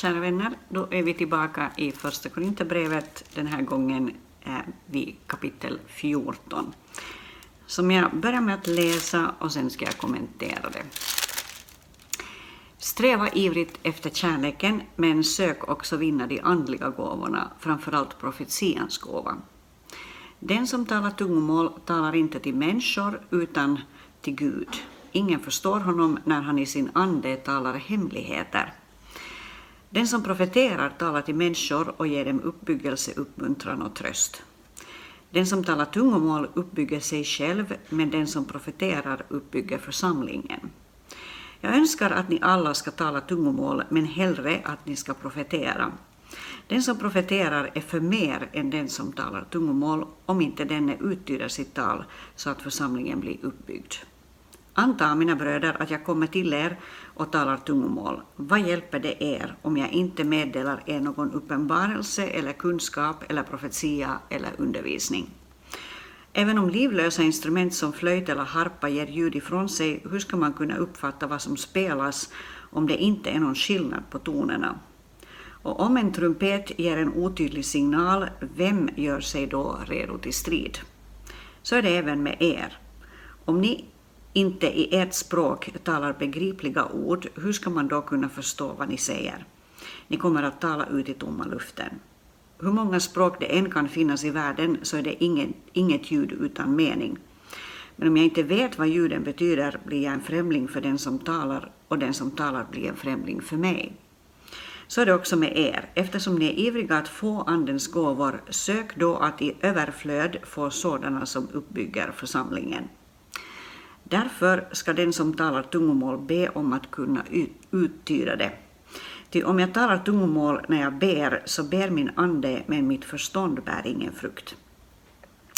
Kära vänner, då är vi tillbaka i Första Korinthierbrevet. Den här gången vid kapitel 14. Som jag börjar med att läsa och sen ska jag kommentera det. Sträva ivrigt efter kärleken, men sök också vinna de andliga gåvorna, framförallt profetians gåva. Den som talar tungomål talar inte till människor utan till Gud. Ingen förstår honom när han i sin ande talar hemligheter. Den som profeterar talar till människor och ger dem uppbyggelse, uppmuntran och tröst. Den som talar tungomål uppbygger sig själv, men den som profeterar uppbygger församlingen. Jag önskar att ni alla ska tala tungomål, men hellre att ni ska profetera. Den som profeterar är för mer än den som talar tungomål, om inte denne uttyder sitt tal så att församlingen blir uppbyggd. Anta, mina bröder, att jag kommer till er och talar tungomål. Vad hjälper det er om jag inte meddelar er någon uppenbarelse eller kunskap eller profetia eller undervisning? Även om livlösa instrument som flöjt eller harpa ger ljud ifrån sig, hur ska man kunna uppfatta vad som spelas om det inte är någon skillnad på tonerna? Och om en trumpet ger en otydlig signal, vem gör sig då redo till strid? Så är det även med er. Om ni inte i ert språk talar begripliga ord, hur ska man då kunna förstå vad ni säger? Ni kommer att tala ut i tomma luften. Hur många språk det än kan finnas i världen så är det ingen, inget ljud utan mening. Men om jag inte vet vad ljuden betyder blir jag en främling för den som talar och den som talar blir en främling för mig. Så är det också med er. Eftersom ni är ivriga att få Andens gåvor, sök då att i överflöd få sådana som uppbygger församlingen. Därför ska den som talar tungomål be om att kunna uttyda det. Ty om jag talar tungomål när jag ber, så ber min ande, men mitt förstånd bär ingen frukt.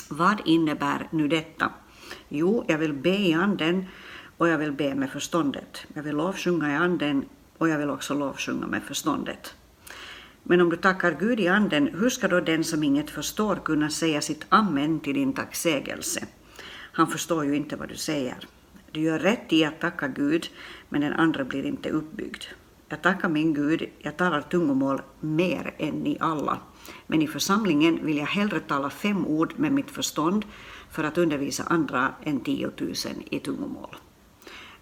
Vad innebär nu detta? Jo, jag vill be i anden och jag vill be med förståndet. Jag vill lovsjunga i anden och jag vill också lovsjunga med förståndet. Men om du tackar Gud i anden, hur ska då den som inget förstår kunna säga sitt amen till din tacksägelse? Han förstår ju inte vad du säger. Du gör rätt i att tacka Gud, men den andra blir inte uppbyggd. Jag tackar min Gud, jag talar tungomål mer än ni alla. Men i församlingen vill jag hellre tala fem ord med mitt förstånd för att undervisa andra än tiotusen i tungomål.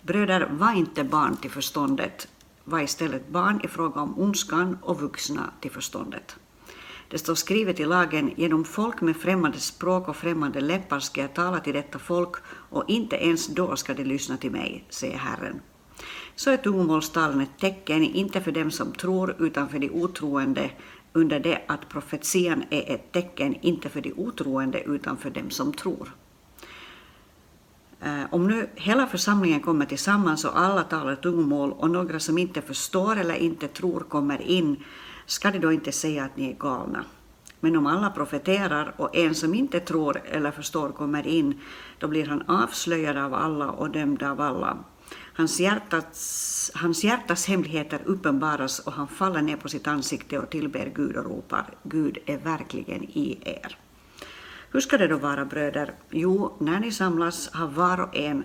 Bröder, var inte barn till förståndet, var istället barn i fråga om ondskan och vuxna till förståndet. Det står skrivet i lagen, genom folk med främmande språk och främmande läppar ska jag tala till detta folk, och inte ens då ska de lyssna till mig, säger Herren. Så är tungomålstalen ett tecken, inte för dem som tror, utan för de otroende, under det att profetian är ett tecken, inte för de otroende, utan för dem som tror. Eh, om nu hela församlingen kommer tillsammans och alla talar tungomål och några som inte förstår eller inte tror kommer in, ska de då inte säga att ni är galna? Men om alla profeterar och en som inte tror eller förstår kommer in, då blir han avslöjad av alla och dömd av alla. Hans hjärtas, hans hjärtas hemligheter uppenbaras och han faller ner på sitt ansikte och tillber Gud och ropar, Gud är verkligen i er. Hur ska det då vara bröder? Jo, när ni samlas har var och en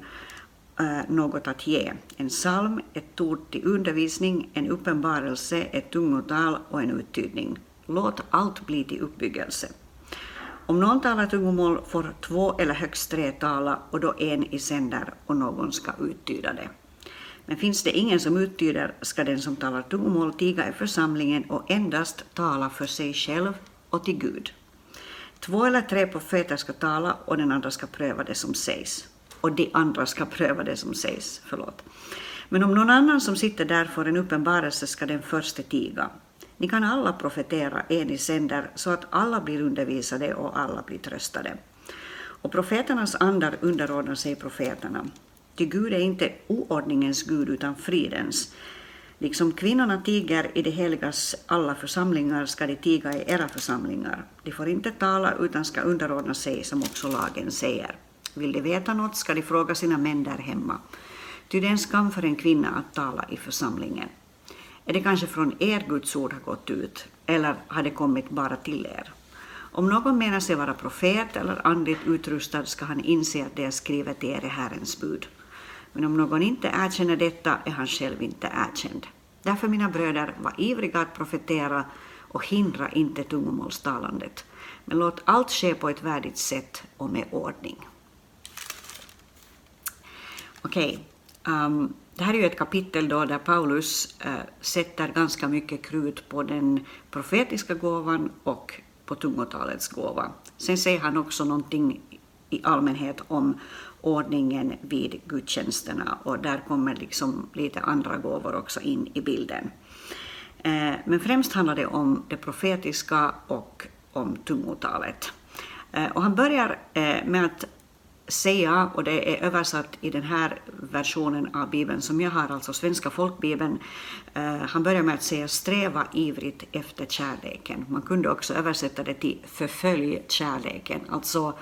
Eh, något att ge. En psalm, ett ord till undervisning, en uppenbarelse, ett tungotal och en uttydning. Låt allt bli till uppbyggelse. Om någon talar tungomål får två eller högst tre tala och då en i sänder och någon ska uttyda det. Men finns det ingen som uttyder ska den som talar tungomål tiga i församlingen och endast tala för sig själv och till Gud. Två eller tre profeter ska tala och den andra ska pröva det som sägs. Och de andra ska pröva det som sägs. Förlåt. Men om någon annan som sitter där får en uppenbarelse ska den förste tiga. Ni kan alla profetera en i sänder så att alla blir undervisade och alla blir tröstade. Och profeternas andar underordnar sig profeterna. Ty Gud är inte oordningens Gud utan fridens. Liksom kvinnorna tiger i de heligas alla församlingar ska de tiga i era församlingar. De får inte tala utan ska underordna sig som också lagen säger. Vill de veta något ska de fråga sina män där hemma. Ty det är en skam för en kvinna att tala i församlingen. Är det kanske från er Guds ord har gått ut, eller har det kommit bara till er? Om någon menar sig vara profet eller andligt utrustad ska han inse att det är skrivet i er är Herrens bud. Men om någon inte erkänner detta är han själv inte erkänd. Därför, mina bröder, var ivriga att profetera och hindra inte tungomålstalandet. Men låt allt ske på ett värdigt sätt och med ordning. Okej, okay. um, det här är ju ett kapitel då där Paulus uh, sätter ganska mycket krut på den profetiska gåvan och på tungotalets gåva. Sen säger han också någonting i allmänhet om ordningen vid gudstjänsterna och där kommer liksom lite andra gåvor också in i bilden. Eh, men främst handlar det om det profetiska och om tungotalet. Eh, och han börjar eh, med att säga, och det är översatt i den här versionen av Bibeln som jag har, alltså Svenska folkbibeln, eh, han börjar med att säga sträva ivrigt efter kärleken. Man kunde också översätta det till förfölj kärleken, alltså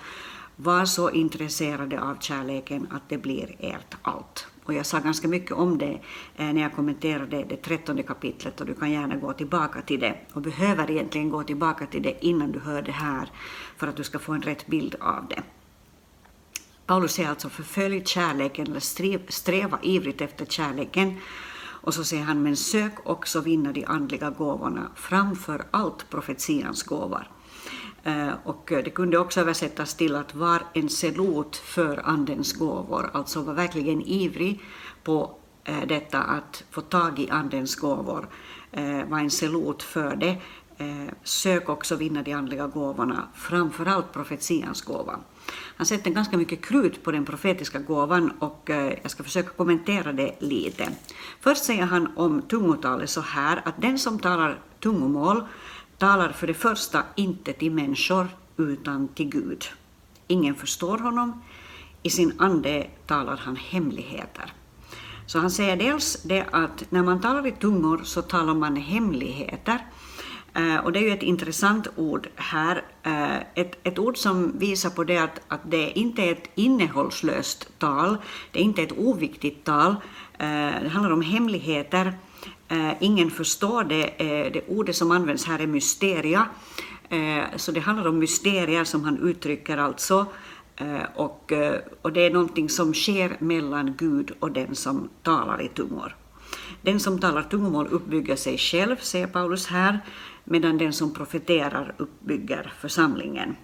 var så intresserade av kärleken att det blir ert allt. Och jag sa ganska mycket om det eh, när jag kommenterade det trettonde kapitlet och du kan gärna gå tillbaka till det och behöver egentligen gå tillbaka till det innan du hör det här för att du ska få en rätt bild av det. Paulus säger alltså förfölj kärleken eller sträva ivrigt efter kärleken och så säger han men sök också vinna de andliga gåvorna framför allt profetians gåvor. Eh, och det kunde också översättas till att var en selot för Andens gåvor, alltså var verkligen ivrig på eh, detta att få tag i Andens gåvor, eh, var en selot för det. Eh, sök också vinna de andliga gåvorna, framförallt profetians gåva. Han sätter ganska mycket krut på den profetiska gåvan och eh, jag ska försöka kommentera det lite. Först säger han om tungotalet så här att den som talar tungomål talar för det första inte till människor utan till Gud. Ingen förstår honom. I sin ande talar han hemligheter. Så han säger dels det att när man talar i tungor så talar man hemligheter. Eh, och det är ju ett intressant ord här, eh, ett, ett ord som visar på det att, att det inte är ett innehållslöst tal, det är inte ett oviktigt tal, eh, det handlar om hemligheter Eh, ingen förstår det. Eh, det ordet som används här är mysteria. Så det handlar om mysterier som han uttrycker alltså. Och, och det är någonting som sker mellan Gud och den som talar i tungor. Den som talar tungomål uppbygger sig själv, säger Paulus här, medan den som profeterar uppbygger församlingen.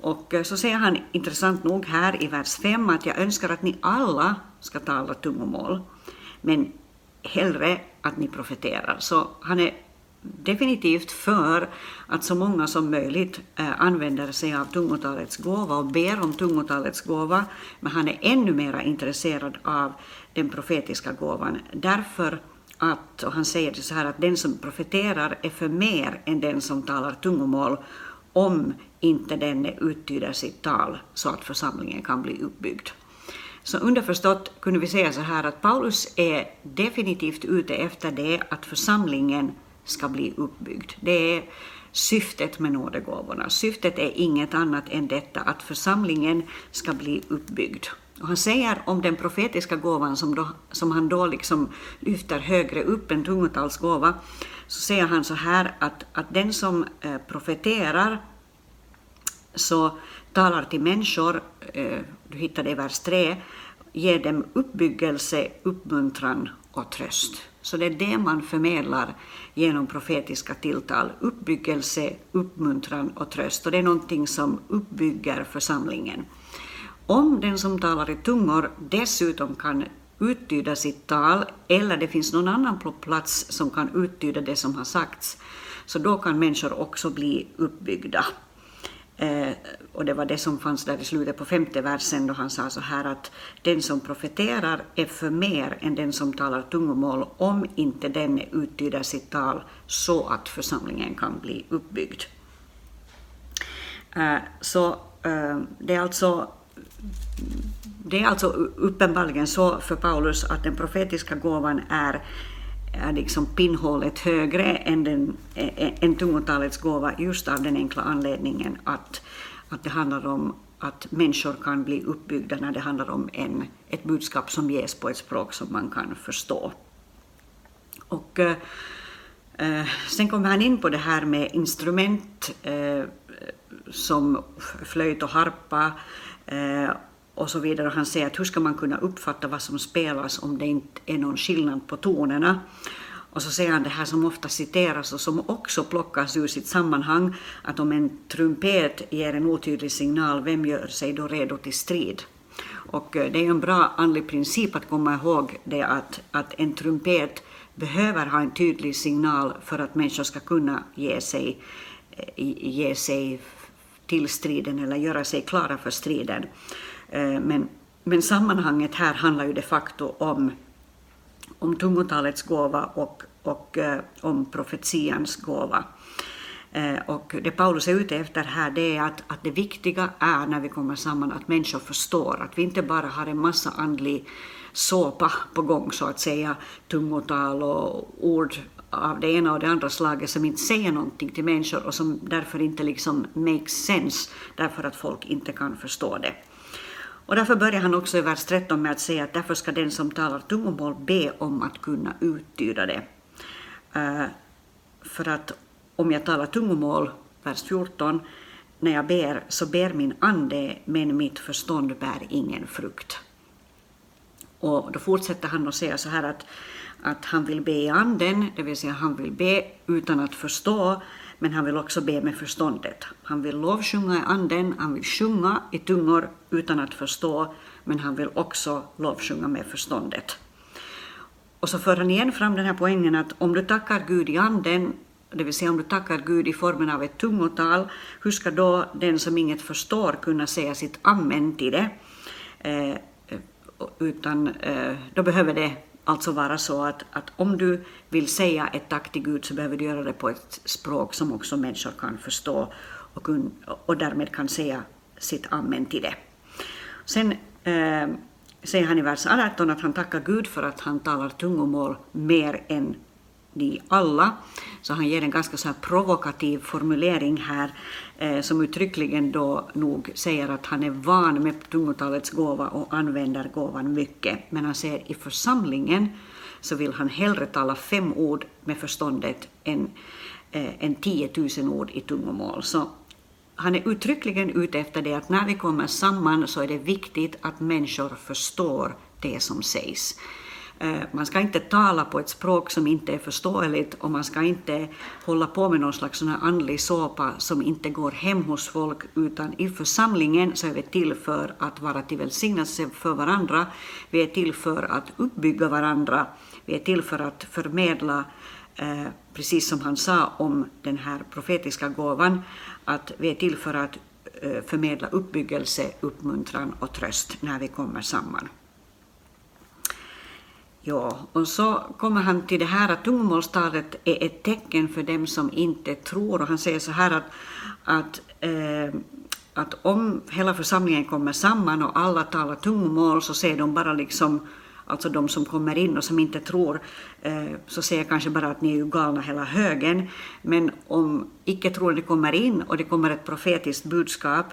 Och eh, så säger han intressant nog här i vers 5 att jag önskar att ni alla ska tala tungomål, men hellre att ni profeterar. Så han är definitivt för att så många som möjligt eh, använder sig av tungotalets gåva och ber om tungotalets gåva, men han är ännu mer intresserad av den profetiska gåvan därför att, och han säger det så här, att den som profeterar är för mer än den som talar tungomål om inte denne uttyder sitt tal så att församlingen kan bli uppbyggd. Så underförstått kunde vi säga så här att Paulus är definitivt ute efter det att församlingen ska bli uppbyggd. Det är syftet med nådegåvorna. Syftet är inget annat än detta att församlingen ska bli uppbyggd. Och han säger om den profetiska gåvan som, då, som han då liksom lyfter högre upp än tungotalsgåva, så säger han så här att, att den som eh, profeterar så talar till människor, eh, du hittar det i vers 3, ger dem uppbyggelse, uppmuntran och tröst. Så det är det man förmedlar genom profetiska tilltal, uppbyggelse, uppmuntran och tröst. Och det är någonting som uppbygger församlingen. Om den som talar i tungor dessutom kan uttyda sitt tal, eller det finns någon annan på plats som kan uttyda det som har sagts, så då kan människor också bli uppbyggda. Eh, och det var det som fanns där i slutet på femte versen då han sa så här att den som profeterar är för mer än den som talar tungomål om inte den uttyder sitt tal så att församlingen kan bli uppbyggd. Eh, så eh, det är alltså det är alltså uppenbarligen så för Paulus att den profetiska gåvan är är liksom pinnhålet högre än, den, än tungotalets gåva just av den enkla anledningen att, att det handlar om att människor kan bli uppbyggda när det handlar om en, ett budskap som ges på ett språk som man kan förstå. Och, eh, sen kommer han in på det här med instrument eh, som flöjt och harpa Eh, och så vidare. Han säger att hur ska man kunna uppfatta vad som spelas om det inte är någon skillnad på tonerna? Och så säger han det här som ofta citeras och som också plockas ur sitt sammanhang, att om en trumpet ger en otydlig signal, vem gör sig då redo till strid? Och eh, det är en bra andlig princip att komma ihåg det att, att en trumpet behöver ha en tydlig signal för att människor ska kunna ge sig, eh, ge sig till striden eller göra sig klara för striden. Eh, men, men sammanhanget här handlar ju de facto om, om tungotalets gåva och, och eh, om profetians gåva. Eh, och det Paulus är ute efter här det är att, att det viktiga är när vi kommer samman att människor förstår, att vi inte bara har en massa andlig såpa på gång så att säga, tungotal och ord av det ena och det andra slaget som inte säger någonting till människor och som därför inte liksom makes sense därför att folk inte kan förstå det. Och därför börjar han också i vers 13 med att säga att därför ska den som talar tungomål be om att kunna uttyda det. Uh, för att om jag talar tungomål, vers 14, när jag ber så ber min ande, men mitt förstånd bär ingen frukt. Och då fortsätter han att säga så här att, att han vill be i anden, det vill säga han vill be utan att förstå, men han vill också be med förståndet. Han vill lovsjunga i anden, han vill sjunga i tungor utan att förstå, men han vill också lovsjunga med förståndet. Och så för han igen fram den här poängen att om du tackar Gud i anden det vill säga om du tackar Gud i formen av ett tungotal, hur ska då den som inget förstår kunna säga sitt amen till det? Eh, utan eh, då behöver det alltså vara så att, att om du vill säga ett tack till Gud så behöver du göra det på ett språk som också människor kan förstå och, kun, och därmed kan säga sitt amen till det. Sen eh, säger han i vers 18 att han tackar Gud för att han talar tungomål mer än ni alla. Så han ger en ganska så provokativ formulering här eh, som uttryckligen då nog säger att han är van med tungotalets gåva och använder gåvan mycket. Men han säger i församlingen så vill han hellre tala fem ord med förståndet än, eh, än 10 000 ord i tungomål. Så han är uttryckligen ute efter det att när vi kommer samman så är det viktigt att människor förstår det som sägs. Eh, man ska inte tala på ett språk som inte är förståeligt och man ska inte hålla på med någon slags andlig såpa som inte går hem hos folk utan i församlingen så är vi till för att vara till välsignelse för varandra. Vi är till för att uppbygga varandra. Vi är till för att förmedla eh, precis som han sa om den här profetiska gåvan, att vi är till för att eh, förmedla uppbyggelse, uppmuntran och tröst när vi kommer samman. Ja, och så kommer han till det här att tungomålstalet är ett tecken för dem som inte tror. Och han säger så här att, att, eh, att om hela församlingen kommer samman och alla talar tungomål så ser de bara liksom alltså de som kommer in och som inte tror, eh, så säger kanske bara att ni är ju galna hela högen. Men om icke-troende kommer in och det kommer ett profetiskt budskap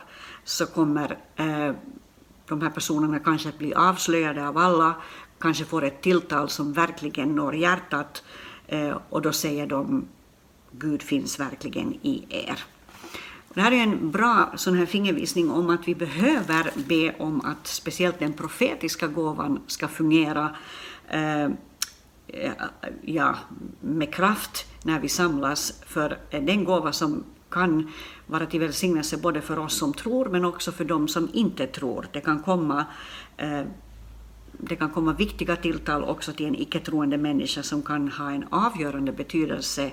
så kommer eh, de här personerna kanske att bli avslöjade av alla, kanske får ett tilltal som verkligen når hjärtat eh, och då säger de Gud finns verkligen i er. Det här är en bra sån här fingervisning om att vi behöver be om att speciellt den profetiska gåvan ska fungera eh, ja, med kraft när vi samlas, för den gåva som kan vara till välsignelse både för oss som tror men också för dem som inte tror. Det kan komma eh, det kan komma viktiga tilltal också till en icke-troende människa som kan ha en avgörande betydelse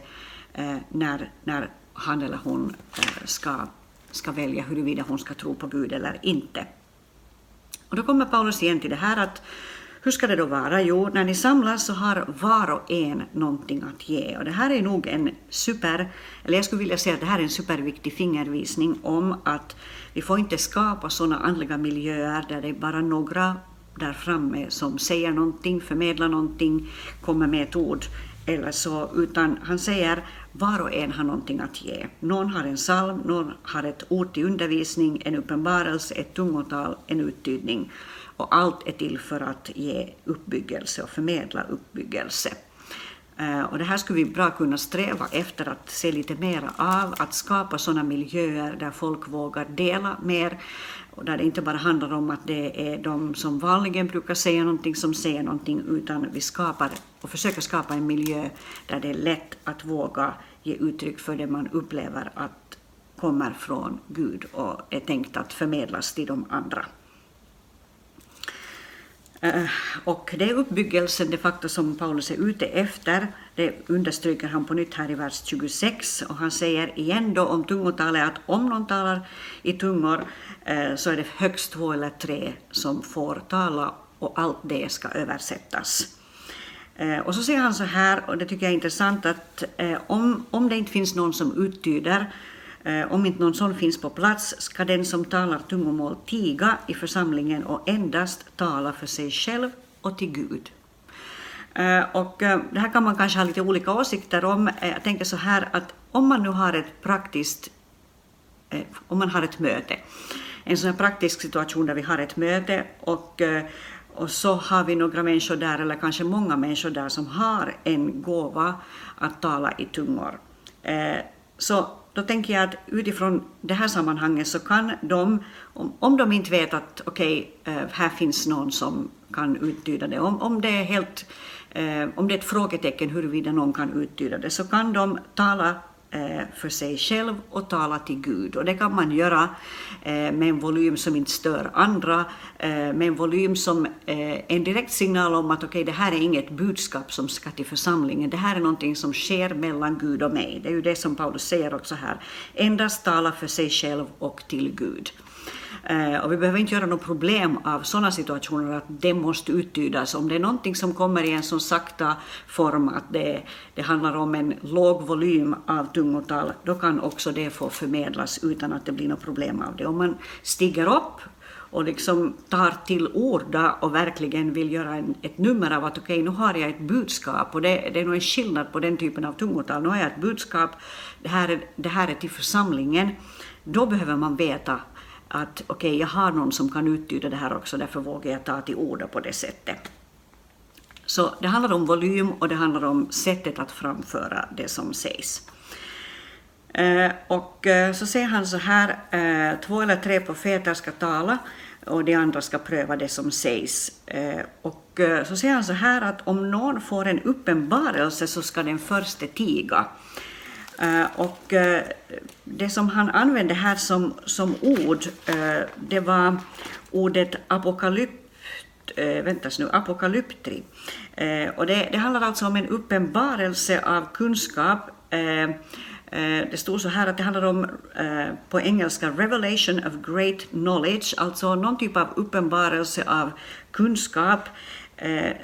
eh, när, när han eller hon eh, ska, ska välja huruvida hon ska tro på Gud eller inte. Och då kommer Paulus igen till det här att hur ska det då vara? Jo, när ni samlas så har var och en någonting att ge. Och det här är nog en super, eller jag skulle vilja säga att det här är en superviktig fingervisning om att vi får inte skapa sådana andliga miljöer där det är bara några där framme som säger någonting, förmedlar någonting, kommer med ett ord eller så, utan han säger var och en har någonting att ge. Någon har en psalm, någon har ett ord till undervisning, en uppenbarelse, ett tungotal, en uttydning. Och allt är till för att ge uppbyggelse och förmedla uppbyggelse. Eh, och det här skulle vi bra kunna sträva efter att se lite mera av, att skapa sådana miljöer där folk vågar dela mer och där det inte bara handlar om att det är de som vanligen brukar säga någonting som säger någonting, utan vi skapar och försöker skapa en miljö där det är lätt att våga ge uttryck för det man upplever att kommer från Gud och är tänkt att förmedlas till de andra. Eh, och det är uppbyggelsen de facto som Paulus är ute efter. Det understryker han på nytt här i vers 26. Och han säger igen då om tungotalet att om någon talar i tungor eh, så är det högst två eller tre som får tala och allt det ska översättas. Eh, och så säger han så här, och det tycker jag är intressant, att om, om det inte finns någon som uttyder Eh, om inte någon sån finns på plats ska den som talar tungomål tiga i församlingen och endast tala för sig själv och till Gud. Eh, och eh, det här kan man kanske ha lite olika åsikter om. Jag tänker så här att om man nu har ett praktiskt, om man har ett möte, en sån här praktisk situation där vi har ett möte och, och så har vi några människor där, eller kanske många människor där, som har en gåva att tala i tungor. Så då tänker jag att utifrån det här sammanhanget så kan de, om, om de inte vet att okej, okay, här finns någon som kan uttyda det, om, om det är helt eh, om det är ett frågetecken huruvida någon kan uttyda det, så kan de tala Eh, för sig själv och tala till Gud. Och det kan man göra eh, med en volym som inte stör andra, eh, med en volym som är en direkt signal om att okej, okay, det här är inget budskap som ska till församlingen, det här är någonting som sker mellan Gud och mig. Det är ju det som Paulus säger också här. Endast tala för sig själv och till Gud. Eh, och vi behöver inte göra något problem av sådana situationer att det måste uttydas. Om det är någonting som kommer i en så sakta form att det, det handlar om en låg volym av tungotal, då kan också det få förmedlas utan att det blir något problem av det. Om man stiger upp och liksom tar till orda och verkligen vill göra en, ett nummer av att okej, okay, nu har jag ett budskap och det, det är nog en skillnad på den typen av tungotal. Nu har jag ett budskap, det här är, det här är till församlingen. Då behöver man veta att okej, okay, jag har någon som kan uttyda det här också, därför vågar jag ta till orda på det sättet. Så det handlar om volym och det handlar om sättet att framföra det som sägs. Eh, och eh, så säger han så här, eh, två eller tre profeter ska tala och de andra ska pröva det som sägs. Och så säger han så här att om någon får en uppenbarelse så ska den förste tiga. Eh, och eh, det som han använde här som, som ord, eh, det var ordet apokalypt, väntas nu, apokalyptri. och det, det handlar alltså om en uppenbarelse av kunskap det stod så här att det handlar om, på engelska, revelation of great knowledge, alltså någon typ av uppenbarelse av kunskap,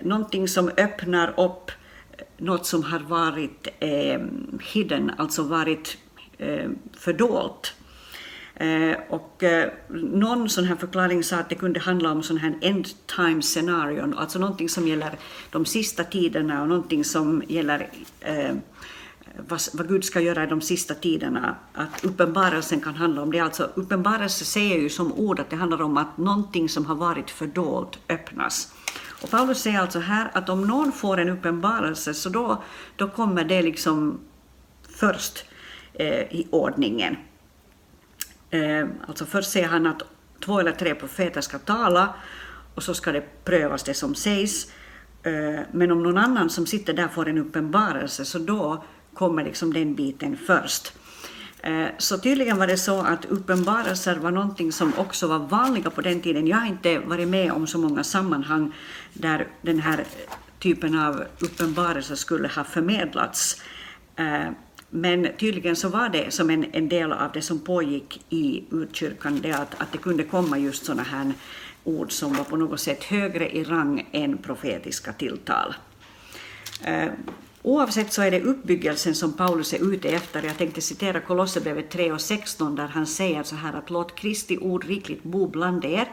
någonting som öppnar upp något som har varit eh, hidden, alltså varit eh, fördolt. Eh, och eh, någon sån här förklaring sa att det kunde handla om sån här end time scenarion, alltså någonting som gäller de sista tiderna och någonting som gäller eh, vad, vad, Gud ska göra i de sista tiderna. Att uppenbarelsen kan handla om det. Alltså uppenbarelse säger ju som ord att det handlar om att någonting som har varit fördolt öppnas. Och Paulus säger alltså här att om någon får en uppenbarelse så då, då kommer det liksom först eh, i ordningen. Eh, alltså först säger han att två eller tre profeter ska tala och så ska det prövas det som sägs. Eh, men om någon annan som sitter där får en uppenbarelse så då kommer liksom den biten först. Eh, så tydligen var det så att uppenbarelser var någonting som också var vanliga på den tiden. Jag har inte varit med om så många sammanhang där den här typen av uppenbarelser skulle ha förmedlats. Eh, men tydligen så var det som en, en del av det som pågick i urkyrkan, det att, att det kunde komma just sådana här ord som var på något sätt högre i rang än profetiska tilltal. Eh, oavsett så är det uppbyggelsen som Paulus är ute efter. Jag tänkte citera Kolosserbrevet 3 och 16 där han säger så här att låt Kristi ord rikligt bo bland er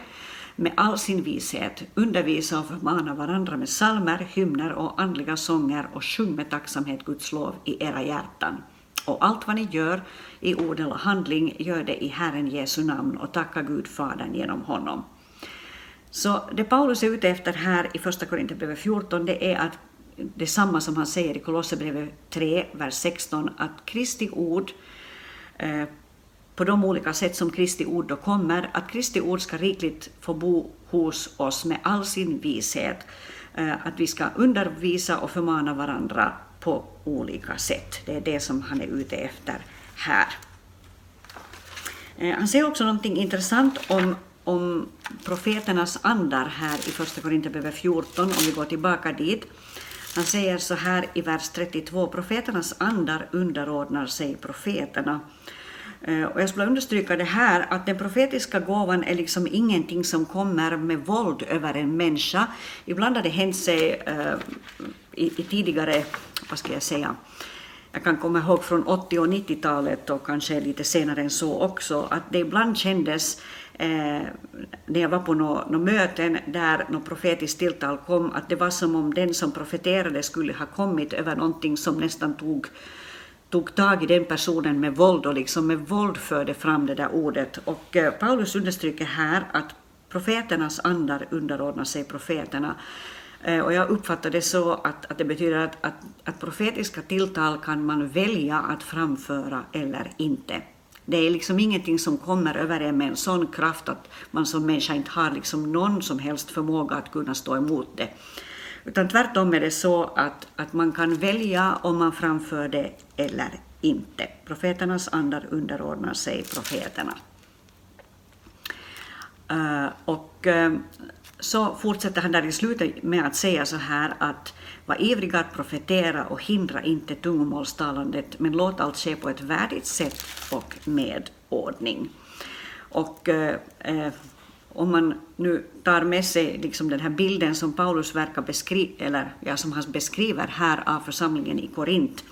med all sin vishet, undervisa och förmana varandra med salmer, hymner och andliga sånger och sjung med tacksamhet Guds lov i era hjärtan. Och allt vad ni gör i ord eller handling, gör det i Herren Jesu namn och tacka Gud Fadern genom honom. Så det Paulus är ute efter här i Första Korinthierbrevet 14, det är att detsamma som han säger i Kolosserbrevet 3, vers 16, att Kristi ord eh, på de olika sätt som Kristi ord då kommer, att Kristi ord ska rikligt få bo hos oss med all sin vishet. Eh, att vi ska undervisa och förmana varandra på olika sätt. Det är det som han är ute efter här. Eh, han säger också någonting intressant om, om profeternas andar här i Första Korinthierbrevet 14, om vi går tillbaka dit. Han säger så här i vers 32, profeternas andar underordnar sig profeterna. Eh, och jag skulle understryka det här att den profetiska gåvan är liksom ingenting som kommer med våld över en människa. Ibland har det hänt sig uh, i, i, tidigare, vad ska jag säga, jag kan komma ihåg från 80 och 90-talet och kanske lite senare än så också, att det ibland kändes eh, när jag var på några nå möten där något profetiskt tilltal kom, att det var som om den som profeterade skulle ha kommit över någonting som nästan tog tog tag i den personen med våld och liksom med våld förde fram det där ordet. Och eh, Paulus understryker här att profeternas andar underordnar sig profeterna. Eh, och jag uppfattar det så att, att det betyder att, att, att profetiska tilltal kan man välja att framföra eller inte. Det är liksom ingenting som kommer över en med en sån kraft att man som människa inte har liksom någon som helst förmåga att kunna stå emot det. Utan tvärtom är det så att, att man kan välja om man framför det eller inte. Profeternas andar underordnar sig profeterna. Uh, och uh, så fortsätter han där i slutet med att säga så här att var ivriga att profetera och hindra inte tungomålstalandet, men låt allt ske på ett värdigt sätt och med ordning. Och uh, om man nu tar med sig liksom den här bilden som Paulus verkar beskri eller ja, som han beskriver här av församlingen i Korint,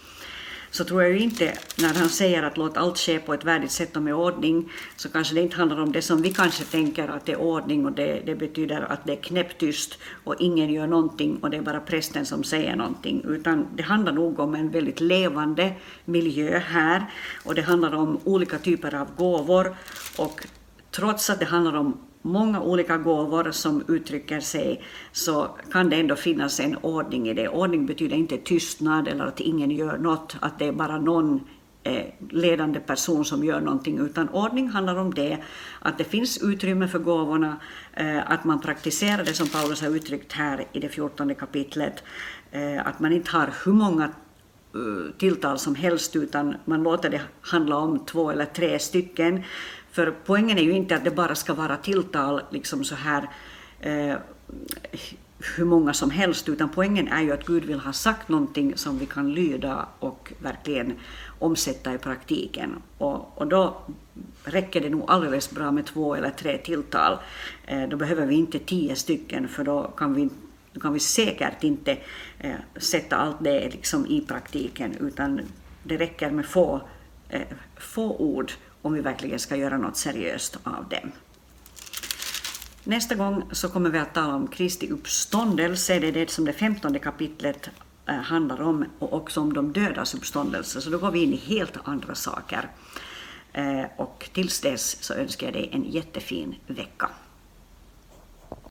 så tror jag ju inte, när han säger att låt allt ske på ett värdigt sätt och med ordning, så kanske det inte handlar om det som vi kanske tänker att det är ordning och det, det betyder att det är knäpptyst och ingen gör någonting och det är bara prästen som säger någonting, utan det handlar nog om en väldigt levande miljö här och det handlar om olika typer av gåvor och trots att det handlar om många olika gåvor som uttrycker sig så kan det ändå finnas en ordning i det. Ordning betyder inte tystnad eller att ingen gör något, att det är bara någon eh, ledande person som gör någonting, utan ordning handlar om det, att det finns utrymme för gåvorna, eh, att man praktiserar det som Paulus har uttryckt här i det fjortonde kapitlet, eh, att man inte har hur många tilltal som helst, utan man låter det handla om två eller tre stycken, för poängen är ju inte att det bara ska vara tilltal liksom så här eh, hur många som helst, utan poängen är ju att Gud vill ha sagt någonting som vi kan lyda och verkligen omsätta i praktiken. Och, och då räcker det nog alldeles bra med två eller tre tilltal. Eh, då behöver vi inte tio stycken, för då kan vi, då kan vi säkert inte eh, sätta allt det liksom i praktiken, utan det räcker med få, eh, få ord om vi verkligen ska göra något seriöst av dem. Nästa gång så kommer vi att tala om Kristi uppståndelse, det är det som det femtonde kapitlet eh, handlar om, och också om de dödas uppståndelse, så då går vi in i helt andra saker. Eh, och tills dess så önskar jag dig en jättefin vecka.